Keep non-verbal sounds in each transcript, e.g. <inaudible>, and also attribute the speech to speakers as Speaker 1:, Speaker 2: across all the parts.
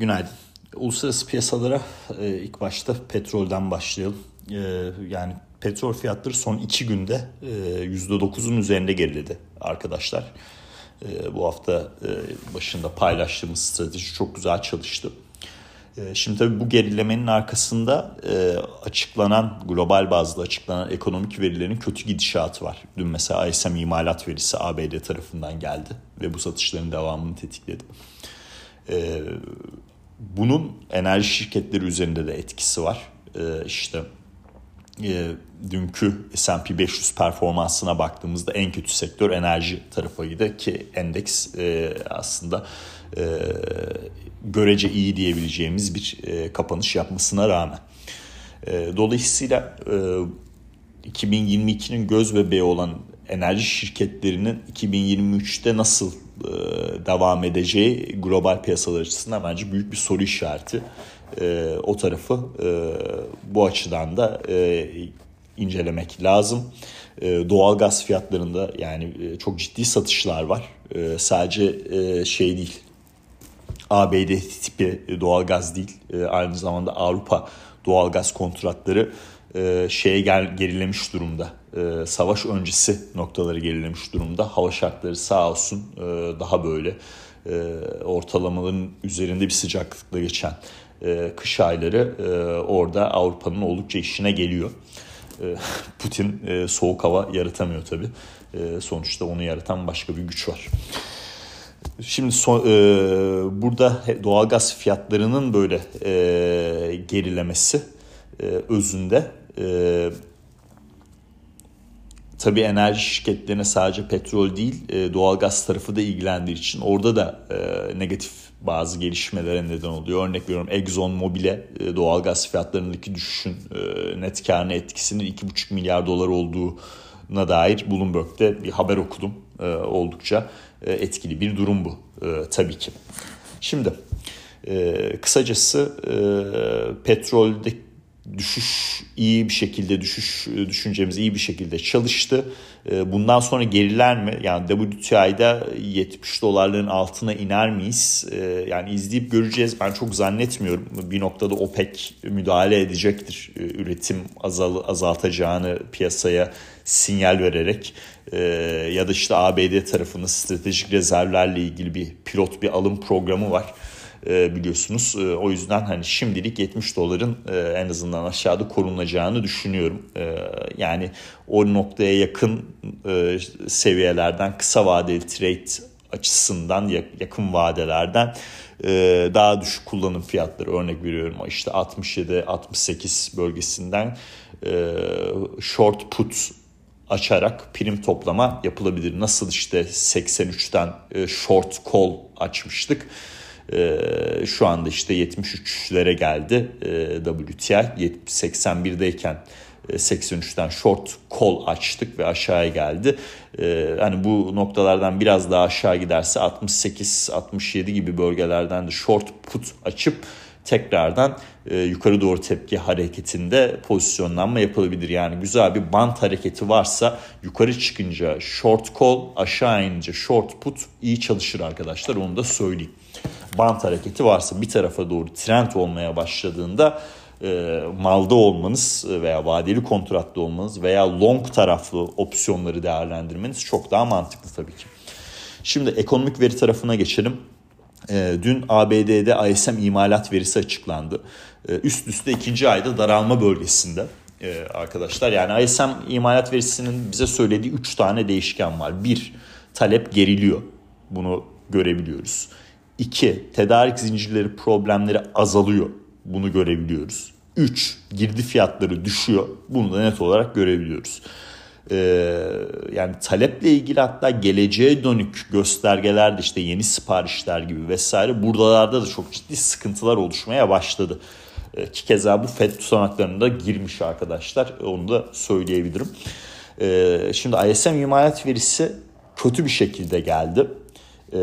Speaker 1: Günaydın. Uluslararası piyasalara e, ilk başta petrolden başlayalım. E, yani petrol fiyatları son iki günde e, %9'un üzerinde geriledi arkadaşlar. E, bu hafta e, başında paylaştığımız strateji çok güzel çalıştı. E, şimdi tabii bu gerilemenin arkasında e, açıklanan, global bazda açıklanan ekonomik verilerin kötü gidişatı var. Dün mesela ISM imalat verisi ABD tarafından geldi ve bu satışların devamını tetikledi. E, bunun enerji şirketleri üzerinde de etkisi var. E, işte e, dünkü S&P 500 performansına baktığımızda en kötü sektör enerji tarafıydı ki endeks e, aslında e, görece iyi diyebileceğimiz bir e, kapanış yapmasına rağmen. E, dolayısıyla e, 2022'nin göz bebeği olan enerji şirketlerinin 2023'te nasıl devam edeceği global piyasalar açısından bence büyük bir soru işareti. E, o tarafı e, bu açıdan da e, incelemek lazım. E, doğal gaz fiyatlarında yani e, çok ciddi satışlar var. E, sadece e, şey değil ABD tipi doğal gaz değil e, aynı zamanda Avrupa doğal gaz kontratları e, şeye gel, gerilemiş durumda. E, savaş öncesi noktaları gerilemiş durumda. Hava şartları sağ olsun e, daha böyle e, ortalamaların üzerinde bir sıcaklıkla geçen e, kış ayları e, orada Avrupa'nın oldukça işine geliyor. E, <laughs> Putin e, soğuk hava yaratamıyor tabii. E, sonuçta onu yaratan başka bir güç var. Şimdi son, e, burada doğalgaz fiyatlarının böyle e, gerilemesi e, özünde e, tabii enerji şirketlerine sadece petrol değil e, doğalgaz tarafı da ilgilendiği için orada da e, negatif bazı gelişmelere neden oluyor. Örnek veriyorum Exxon Mobil'e e, doğalgaz fiyatlarındaki düşüşün e, net karına etkisinin 2,5 milyar dolar olduğuna dair Bloomberg'de bir haber okudum. E, oldukça e, etkili bir durum bu e, tabii ki. Şimdi e, kısacası e, petrolde düşüş iyi bir şekilde düşüş düşüncemiz iyi bir şekilde çalıştı. Ee, bundan sonra geriler mi? Yani WTI'da 70 dolarların altına iner miyiz? Ee, yani izleyip göreceğiz. Ben çok zannetmiyorum. Bir noktada OPEC müdahale edecektir. Üretim azal, azaltacağını piyasaya sinyal vererek ya da işte ABD tarafının stratejik rezervlerle ilgili bir pilot bir alım programı var e, biliyorsunuz. E, o yüzden hani şimdilik 70 doların e, en azından aşağıda korunacağını düşünüyorum. Yani o noktaya yakın seviyelerden kısa vadeli trade açısından yakın vadelerden daha düşük kullanım fiyatları örnek veriyorum işte 67-68 bölgesinden short put açarak prim toplama yapılabilir. Nasıl işte 83'ten short call açmıştık. E, şu anda işte 73'lere geldi e, WTI. 81'deyken 83'ten e, short call açtık ve aşağıya geldi. Ee, hani bu noktalardan biraz daha aşağı giderse 68-67 gibi bölgelerden de short put açıp tekrardan e, yukarı doğru tepki hareketinde pozisyonlanma yapılabilir. Yani güzel bir bant hareketi varsa yukarı çıkınca short call aşağı inince short put iyi çalışır arkadaşlar onu da söyleyeyim bant hareketi varsa bir tarafa doğru trend olmaya başladığında e, malda olmanız veya vadeli kontratta olmanız veya long taraflı opsiyonları değerlendirmeniz çok daha mantıklı tabii ki. Şimdi ekonomik veri tarafına geçelim. E, dün ABD'de ISM imalat verisi açıklandı. E, üst üste ikinci ayda daralma bölgesinde e, arkadaşlar. Yani ISM imalat verisinin bize söylediği 3 tane değişken var. Bir, talep geriliyor. Bunu görebiliyoruz. İki, tedarik zincirleri problemleri azalıyor. Bunu görebiliyoruz. Üç, girdi fiyatları düşüyor. Bunu da net olarak görebiliyoruz. Ee, yani taleple ilgili hatta geleceğe dönük göstergeler de işte yeni siparişler gibi vesaire buralarda da çok ciddi sıkıntılar oluşmaya başladı. Ee, ki keza bu FED tutanaklarında girmiş arkadaşlar. Onu da söyleyebilirim. Ee, şimdi ISM imalat verisi kötü bir şekilde geldi. Ee,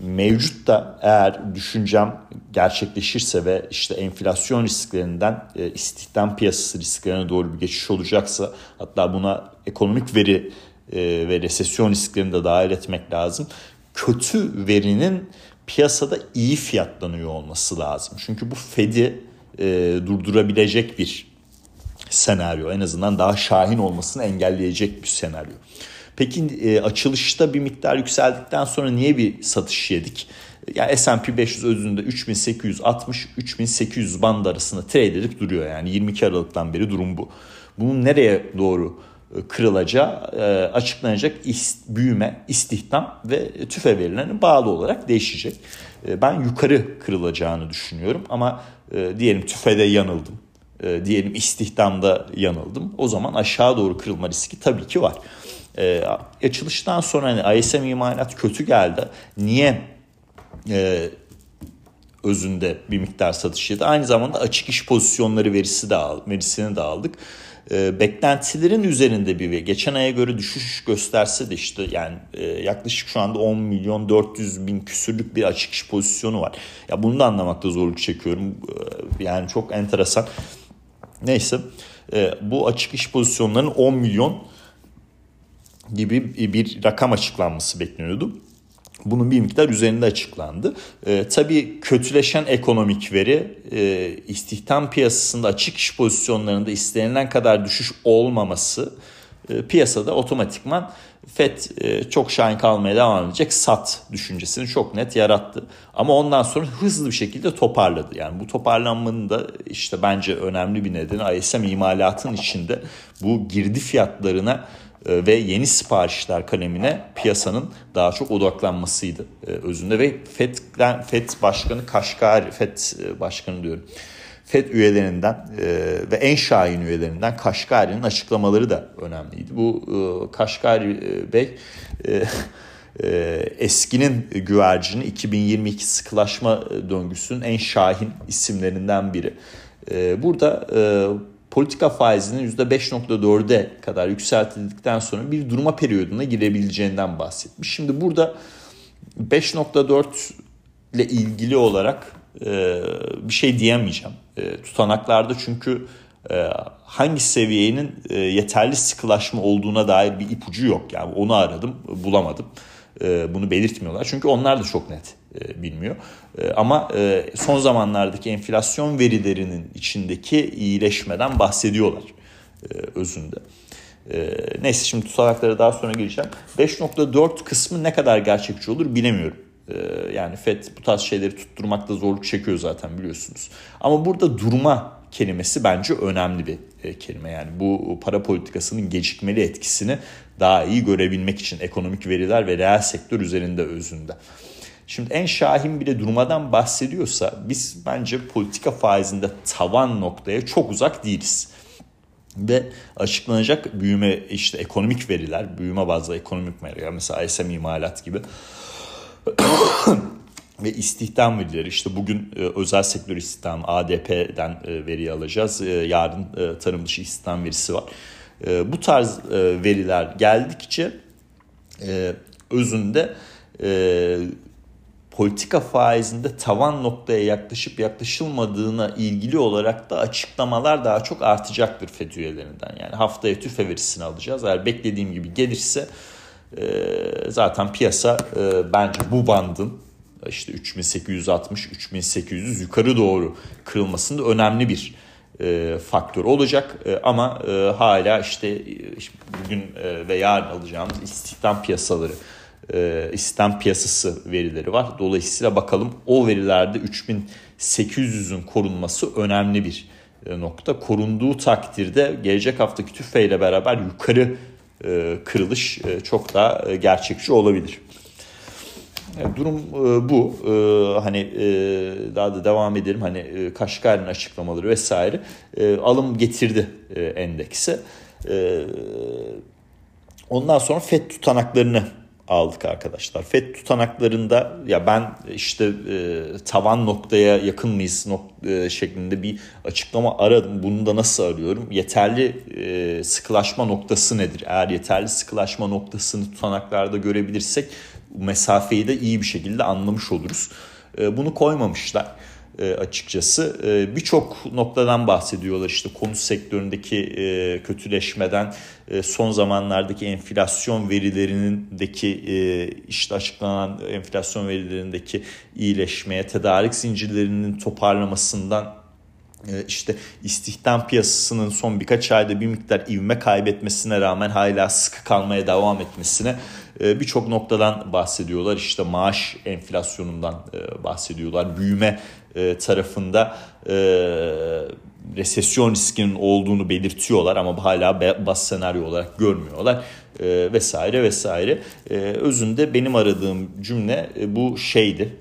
Speaker 1: mevcut da eğer düşüncem gerçekleşirse ve işte enflasyon risklerinden e, istihdam piyasası risklerine doğru bir geçiş olacaksa hatta buna ekonomik veri e, ve resesyon risklerini de dahil etmek lazım. Kötü verinin piyasada iyi fiyatlanıyor olması lazım. Çünkü bu Fed'i e, durdurabilecek bir senaryo. En azından daha şahin olmasını engelleyecek bir senaryo. Peki e, açılışta bir miktar yükseldikten sonra niye bir satış yedik? Yani S&P 500 özünde 3860-3800 band arasında trade edip duruyor. Yani 22 Aralık'tan beri durum bu. Bunun nereye doğru e, kırılacağı e, açıklanacak büyüme, istihdam ve tüfe verilerine bağlı olarak değişecek. E, ben yukarı kırılacağını düşünüyorum ama diyelim tüfede yanıldım. Diyelim istihdamda yanıldım. O zaman aşağı doğru kırılma riski tabii ki var. Açılıştan sonra hani ISM imalat kötü geldi. Niye özünde bir miktar satış yedi. Aynı zamanda açık iş pozisyonları verisi de al, verisini de aldık e, beklentilerin üzerinde bir ve geçen aya göre düşüş gösterse de işte yani e, yaklaşık şu anda 10 milyon 400 bin küsürlük bir açık iş pozisyonu var. Ya bunu da anlamakta zorluk çekiyorum. E, yani çok enteresan. Neyse e, bu açık iş pozisyonlarının 10 milyon gibi bir rakam açıklanması bekleniyordu bunun bir miktar üzerinde açıklandı. E, tabii kötüleşen ekonomik veri e, istihdam piyasasında açık iş pozisyonlarında istenilen kadar düşüş olmaması e, piyasada otomatikman FED e, çok şahin kalmaya devam edecek sat düşüncesini çok net yarattı. Ama ondan sonra hızlı bir şekilde toparladı. Yani bu toparlanmanın da işte bence önemli bir nedeni ISM imalatın içinde bu girdi fiyatlarına ve yeni siparişler kalemine piyasanın daha çok odaklanmasıydı e, özünde ve FED, FED başkanı Kaşgari, FED e, başkanı diyorum. FED üyelerinden ve en şahin üyelerinden Kaşgari'nin açıklamaları da önemliydi. Bu Kaşgari Bey eskinin güvercini 2022 sıkılaşma döngüsünün en şahin isimlerinden biri. Burada politika faizinin %5.4'e kadar yükseltildikten sonra bir durma periyoduna girebileceğinden bahsetmiş. Şimdi burada 5.4 ile ilgili olarak e, bir şey diyemeyeceğim. E, tutanaklarda çünkü e, hangi seviyenin e, yeterli sıkılaşma olduğuna dair bir ipucu yok. Yani onu aradım bulamadım. E, bunu belirtmiyorlar. Çünkü onlar da çok net bilmiyor. E, ama e, son zamanlardaki enflasyon verilerinin içindeki iyileşmeden bahsediyorlar özünde. Neyse şimdi tutanaklara daha sonra gireceğim. 5.4 kısmı ne kadar gerçekçi olur bilemiyorum. Yani FED bu tarz şeyleri tutturmakta zorluk çekiyor zaten biliyorsunuz. Ama burada durma kelimesi bence önemli bir kelime. Yani bu para politikasının gecikmeli etkisini daha iyi görebilmek için ekonomik veriler ve reel sektör üzerinde özünde. Şimdi en şahin bile durmadan bahsediyorsa biz bence politika faizinde tavan noktaya çok uzak değiliz. Ve açıklanacak büyüme işte ekonomik veriler, büyüme bazlı ekonomik veriler mesela ISM imalat gibi <coughs> ve istihdam verileri işte bugün e, özel sektör istihdam ADP'den e, veri alacağız. E, yarın e, tarım dışı istihdam verisi var. E, bu tarz e, veriler geldikçe e, özünde e, politika faizinde tavan noktaya yaklaşıp yaklaşılmadığına ilgili olarak da açıklamalar daha çok artacaktır FED üyelerinden. Yani haftaya tüfe verisini alacağız. Eğer beklediğim gibi gelirse e, zaten piyasa e, bence bu bandın işte 3860-3800 yukarı doğru kırılmasında önemli bir e, faktör olacak. E, ama e, hala işte, e, bugün e, ve yarın alacağımız istihdam piyasaları e, piyasası verileri var. Dolayısıyla bakalım o verilerde 3800'ün korunması önemli bir e, nokta. Korunduğu takdirde gelecek haftaki tüfeyle beraber yukarı e, kırılış e, çok daha gerçekçi olabilir. Durum bu. Hani daha da devam edelim. Hani e, Kaşgar'ın açıklamaları vesaire alım getirdi e, endekse. E, ondan sonra FED tutanaklarını aldık arkadaşlar. FED tutanaklarında ya ben işte e, tavan noktaya yakın mıyız nok e, şeklinde bir açıklama aradım. Bunu da nasıl arıyorum? Yeterli e, sıkılaşma noktası nedir? Eğer yeterli sıkılaşma noktasını tutanaklarda görebilirsek mesafeyi de iyi bir şekilde anlamış oluruz. E, bunu koymamışlar. E, açıkçası. E, Birçok noktadan bahsediyorlar işte konut sektöründeki e, kötüleşmeden e, son zamanlardaki enflasyon verilerindeki işte açıklanan enflasyon verilerindeki iyileşmeye, tedarik zincirlerinin toparlamasından işte istihdam piyasasının son birkaç ayda bir miktar ivme kaybetmesine rağmen hala sıkı kalmaya devam etmesine birçok noktadan bahsediyorlar. İşte maaş enflasyonundan e, bahsediyorlar. Büyüme tarafında resesyon riskinin olduğunu belirtiyorlar ama hala bas senaryo olarak görmüyorlar vesaire vesaire. Özünde benim aradığım cümle bu şeydi.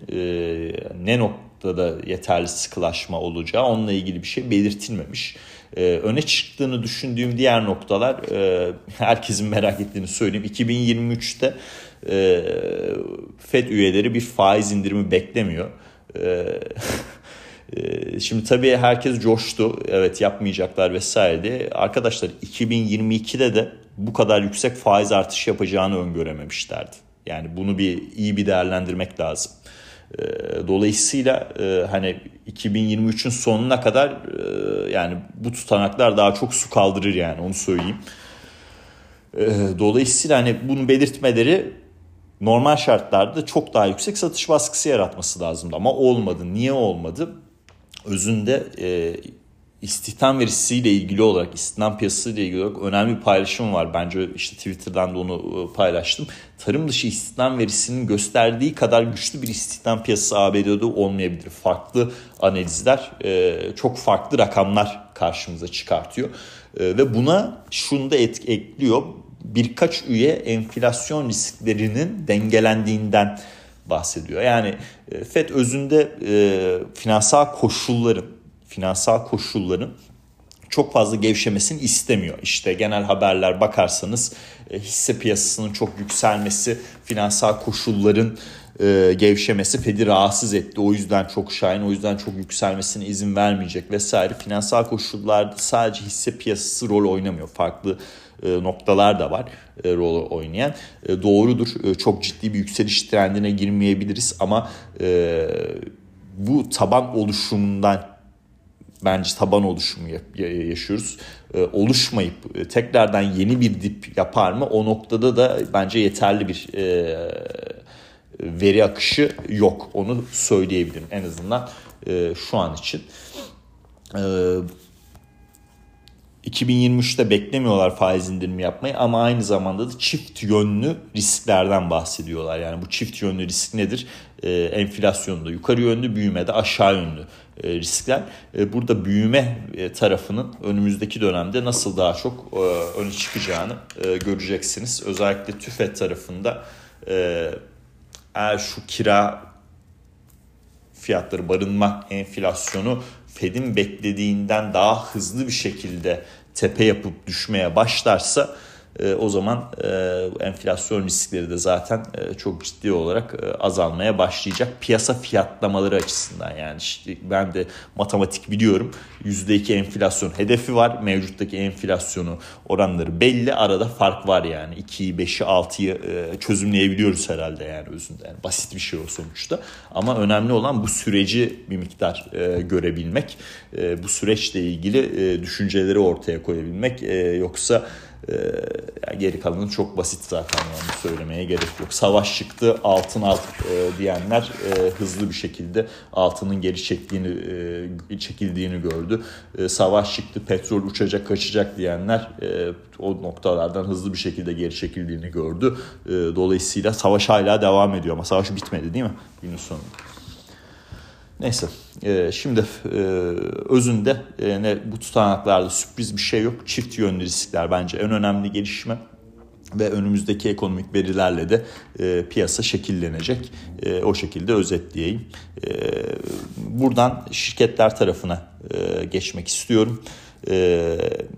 Speaker 1: Ne nokta da yeterli sıkılaşma olacağı onunla ilgili bir şey belirtilmemiş. Ee, öne çıktığını düşündüğüm diğer noktalar e, herkesin merak ettiğini söyleyeyim. 2023'te e, FED üyeleri bir faiz indirimi beklemiyor. E, <laughs> e Şimdi tabii herkes coştu. Evet yapmayacaklar vesaire. Arkadaşlar 2022'de de bu kadar yüksek faiz artışı yapacağını öngörememişlerdi. Yani bunu bir iyi bir değerlendirmek lazım. Ee, dolayısıyla e, hani 2023'ün sonuna kadar e, yani bu tutanaklar daha çok su kaldırır yani onu söyleyeyim. Ee, dolayısıyla hani bunu belirtmeleri normal şartlarda çok daha yüksek satış baskısı yaratması lazımdı ama olmadı. Niye olmadı? Özünde e, istihdam verisiyle ilgili olarak, istihdam piyasasıyla ilgili olarak önemli bir paylaşım var. Bence işte Twitter'dan da onu e, paylaştım. Tarım dışı istihdam verisinin gösterdiği kadar güçlü bir istihdam piyasası ABD'de olmayabilir. Farklı analizler e, çok farklı rakamlar karşımıza çıkartıyor. E, ve buna şunu da et, ekliyor. Birkaç üye enflasyon risklerinin dengelendiğinden bahsediyor. Yani FED özünde finansal koşulların finansal koşulların çok fazla gevşemesini istemiyor. İşte genel haberler bakarsanız e, hisse piyasasının çok yükselmesi, finansal koşulların e, gevşemesi Fed'i rahatsız etti. O yüzden çok şahin, o yüzden çok yükselmesine izin vermeyecek vesaire. Finansal koşullarda sadece hisse piyasası rol oynamıyor. Farklı e, noktalar da var e, rol oynayan. E, doğrudur e, çok ciddi bir yükseliş trendine girmeyebiliriz ama e, bu taban oluşumundan bence taban oluşumu yaşıyoruz. Ee, oluşmayıp e, tekrardan yeni bir dip yapar mı? O noktada da bence yeterli bir e, veri akışı yok. Onu söyleyebilirim en azından e, şu an için. 2023'te beklemiyorlar faiz indirimi yapmayı ama aynı zamanda da çift yönlü risklerden bahsediyorlar. Yani bu çift yönlü risk nedir? Ee, enflasyonda yukarı yönlü, büyümede aşağı yönlü riskler. E, burada büyüme e, tarafının önümüzdeki dönemde nasıl daha çok e, öne çıkacağını e, göreceksiniz. Özellikle TÜFED tarafında e, eğer şu kira fiyatları, barınma enflasyonu Fed'in beklediğinden daha hızlı bir şekilde tepe yapıp düşmeye başlarsa e, o zaman e, enflasyon riskleri de zaten e, çok ciddi olarak e, azalmaya başlayacak. Piyasa fiyatlamaları açısından yani işte ben de matematik biliyorum. %2 enflasyon hedefi var. Mevcuttaki enflasyonu oranları belli. Arada fark var yani. 2'yi, 5'i, 6'yı e, çözümleyebiliyoruz herhalde yani özünde. Yani basit bir şey o sonuçta. Ama önemli olan bu süreci bir miktar e, görebilmek. E, bu süreçle ilgili e, düşünceleri ortaya koyabilmek. E, yoksa ee, yani geri kalanı çok basit zaten yani söylemeye gerek yok. Savaş çıktı altın alt e, diyenler e, hızlı bir şekilde altının geri çektiğini e, çekildiğini gördü. E, savaş çıktı petrol uçacak kaçacak diyenler e, o noktalardan hızlı bir şekilde geri çekildiğini gördü. E, dolayısıyla savaş hala devam ediyor ama savaş bitmedi değil mi günün sonunda? Neyse e, şimdi e, özünde e, ne bu tutanaklarda sürpriz bir şey yok. Çift yönlü riskler bence en önemli gelişme ve önümüzdeki ekonomik verilerle de e, piyasa şekillenecek. E, o şekilde özetleyeyim. E, buradan şirketler tarafına e, geçmek istiyorum. E,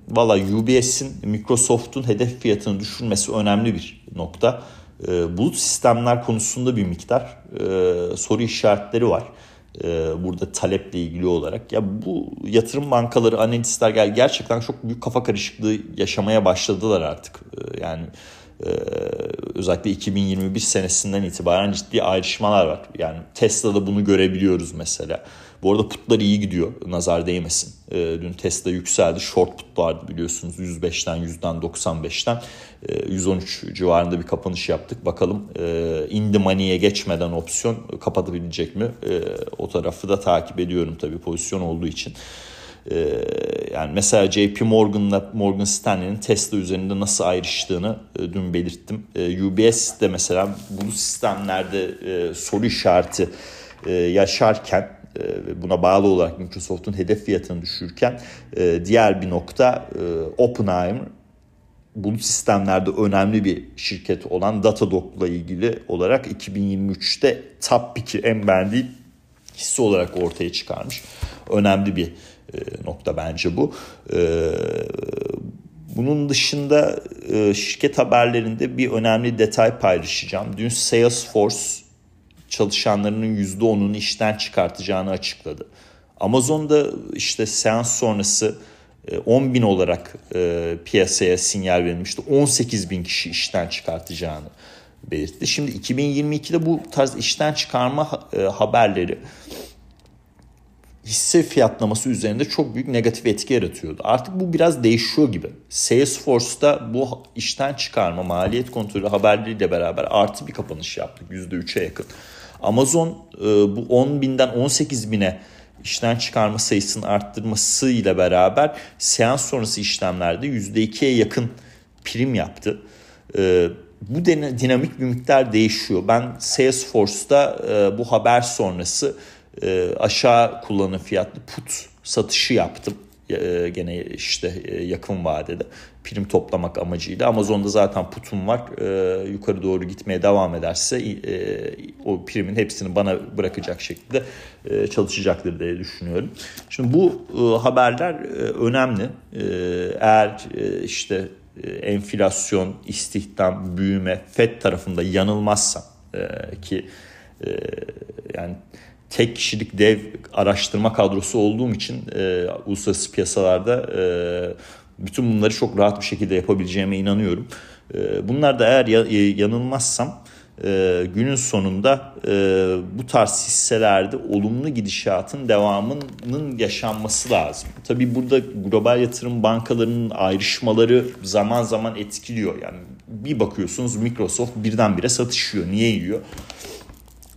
Speaker 1: Valla UBS'in Microsoft'un hedef fiyatını düşürmesi önemli bir nokta. E, bulut sistemler konusunda bir miktar e, soru işaretleri var. E, burada taleple ilgili olarak. Ya bu yatırım bankaları, analistler gerçekten çok büyük kafa karışıklığı yaşamaya başladılar artık. E, yani Ee, özellikle 2021 senesinden itibaren ciddi ayrışmalar var. Yani Tesla'da bunu görebiliyoruz mesela. Bu arada putlar iyi gidiyor. Nazar değmesin. E, dün Tesla yükseldi. Short put vardı biliyorsunuz. 105'ten 100'den 95'ten. E, 113 civarında bir kapanış yaptık. Bakalım e, in the money'e geçmeden opsiyon kapatabilecek mi? E, o tarafı da takip ediyorum tabii pozisyon olduğu için. Yani mesela JP Morgan'la Morgan Stanley'nin Tesla üzerinde nasıl ayrıştığını e, dün belirttim. UBS de mesela bu sistemlerde e, soru işareti e, yaşarken ve buna bağlı olarak Microsoft'un hedef fiyatını düşürürken e, diğer bir nokta e, Oppenheimer bulut sistemlerde önemli bir şirket olan Datadog'la ilgili olarak 2023'te top 2 en beğendiği hisse olarak ortaya çıkarmış. Önemli bir nokta bence bu. Bunun dışında şirket haberlerinde bir önemli detay paylaşacağım. Dün Salesforce çalışanlarının %10'unu işten çıkartacağını açıkladı. Amazon'da işte seans sonrası 10 e, bin olarak e, piyasaya sinyal verilmişti. 18 bin kişi işten çıkartacağını belirtti. Şimdi 2022'de bu tarz işten çıkarma e, haberleri hisse fiyatlaması üzerinde çok büyük negatif etki yaratıyordu. Artık bu biraz değişiyor gibi. Salesforce'da bu işten çıkarma maliyet kontrolü haberleriyle beraber artı bir kapanış yaptık %3'e yakın. Amazon e, bu 10 binden 18 bine işten çıkarma sayısının arttırmasıyla beraber seans sonrası işlemlerde %2'ye yakın prim yaptı. E, bu dinamik bir miktar değişiyor. Ben Salesforce'da e, bu haber sonrası aşağı kullanım fiyatlı put satışı yaptım. E, gene işte e, yakın vadede prim toplamak amacıyla. Amazon'da zaten putum var. E, yukarı doğru gitmeye devam ederse o primin hepsini bana bırakacak şekilde çalışacaktır diye düşünüyorum. Şimdi bu haberler önemli. Eğer işte enflasyon, istihdam, büyüme, FED tarafında yanılmazsam ki yani tek kişilik dev araştırma kadrosu olduğum için e, uluslararası piyasalarda e, bütün bunları çok rahat bir şekilde yapabileceğime inanıyorum. E, bunlar da eğer ya, e, yanılmazsam e, günün sonunda e, bu tarz hisselerde olumlu gidişatın devamının yaşanması lazım. Tabii burada global yatırım bankalarının ayrışmaları zaman zaman etkiliyor. Yani bir bakıyorsunuz Microsoft birdenbire satışıyor. Niye yiyor?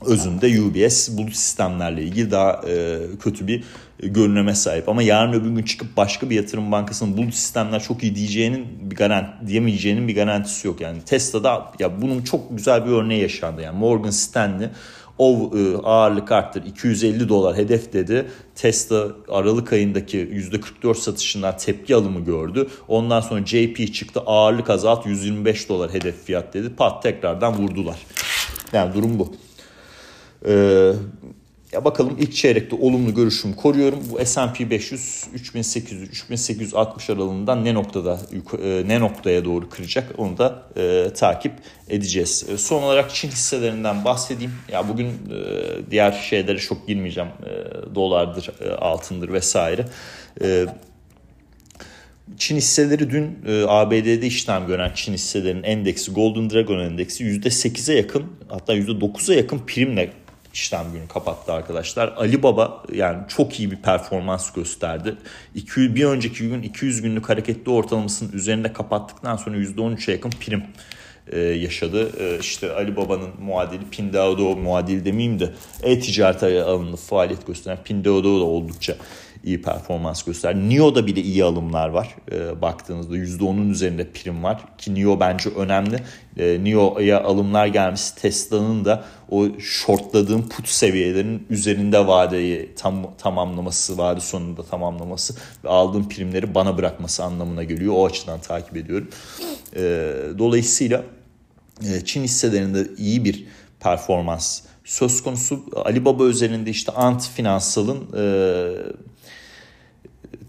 Speaker 1: Özünde UBS bulut sistemlerle ilgili daha e, kötü bir görünüme sahip. Ama yarın öbür gün çıkıp başka bir yatırım bankasının bulut sistemler çok iyi diyeceğinin bir garanti diyemeyeceğinin bir garantisi yok. Yani Tesla'da ya bunun çok güzel bir örneği yaşandı. Yani Morgan Stanley o e, ağırlık arttır 250 dolar hedef dedi. Tesla Aralık ayındaki %44 satışından tepki alımı gördü. Ondan sonra JP çıktı ağırlık azalt 125 dolar hedef fiyat dedi. Pat tekrardan vurdular. Yani durum bu. Ee, ya bakalım ilk çeyrekte olumlu görüşümü koruyorum. Bu S&P 500 3800 3860 aralığından ne noktada e, ne noktaya doğru kıracak onu da e, takip edeceğiz. E, son olarak Çin hisselerinden bahsedeyim. Ya bugün e, diğer şeylere çok girmeyeceğim. E, dolardır, e, altındır vesaire. E, Çin hisseleri dün e, ABD'de işlem gören Çin hisselerinin endeksi Golden Dragon endeksi %8'e yakın hatta %9'a yakın primle işlem günü kapattı arkadaşlar. Ali Baba yani çok iyi bir performans gösterdi. 200, bir önceki gün 200 günlük hareketli ortalamasının üzerinde kapattıktan sonra %13'e yakın prim e, yaşadı. E, işte Ali Baba'nın muadili Pinduoduo muadili demeyeyim de e-ticaret alanında faaliyet gösteren Pinduoduo da oldukça iyi performans gösterdi. NIO'da bile iyi alımlar var. E, baktığınızda %10'un üzerinde prim var. Ki NIO bence önemli. E, NIO'ya alımlar gelmiş. Tesla'nın da o shortladığım put seviyelerinin üzerinde vadeyi tam, tamamlaması, vade sonunda tamamlaması ve aldığım primleri bana bırakması anlamına geliyor. O açıdan takip ediyorum. E, dolayısıyla e, Çin hisselerinde iyi bir performans söz konusu. Ali Baba üzerinde işte Ant Finansal'ın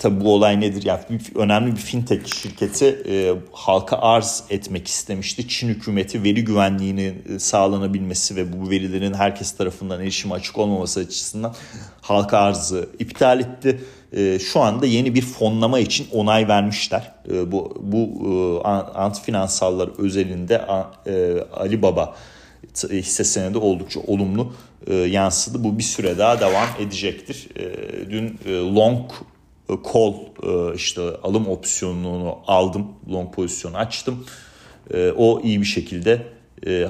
Speaker 1: tabi bu olay nedir? Yani bir, önemli bir fintech şirketi e, halka arz etmek istemişti. Çin hükümeti veri güvenliğini e, sağlanabilmesi ve bu verilerin herkes tarafından erişime açık olmaması açısından halka arzı iptal etti. e, şu anda yeni bir fonlama için onay vermişler. E, bu bu e, antifinansallar özelinde e, Ali hisse senedi oldukça olumlu e, yansıdı. Bu bir süre daha devam edecektir. E, dün e, long e, call e, işte alım opsiyonunu aldım. Long pozisyonu açtım. E, o iyi bir şekilde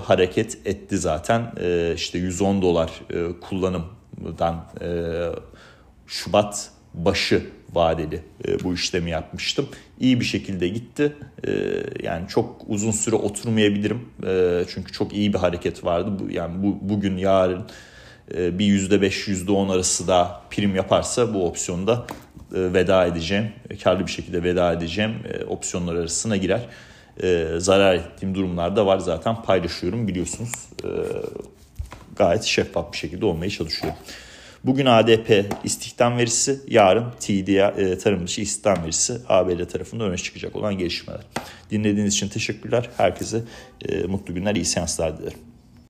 Speaker 1: hareket etti zaten. İşte 110 dolar kullanımdan Şubat başı vadeli bu işlemi yapmıştım. İyi bir şekilde gitti. Yani çok uzun süre oturmayabilirim. Çünkü çok iyi bir hareket vardı. Bu, yani bu, bugün yarın bir %5 %10 arası da prim yaparsa bu opsiyonda e, veda edeceğim. Karlı bir şekilde veda edeceğim. E, opsiyonlar arasına girer. E, zarar ettiğim durumlarda var zaten paylaşıyorum biliyorsunuz. E, gayet şeffaf bir şekilde olmaya çalışıyorum. Bugün ADP istihdam verisi, yarın TDA e, tarım dışı istihdam verisi ABD tarafında öne çıkacak olan gelişmeler. Dinlediğiniz için teşekkürler. Herkese e, mutlu günler, iyi seanslar dilerim.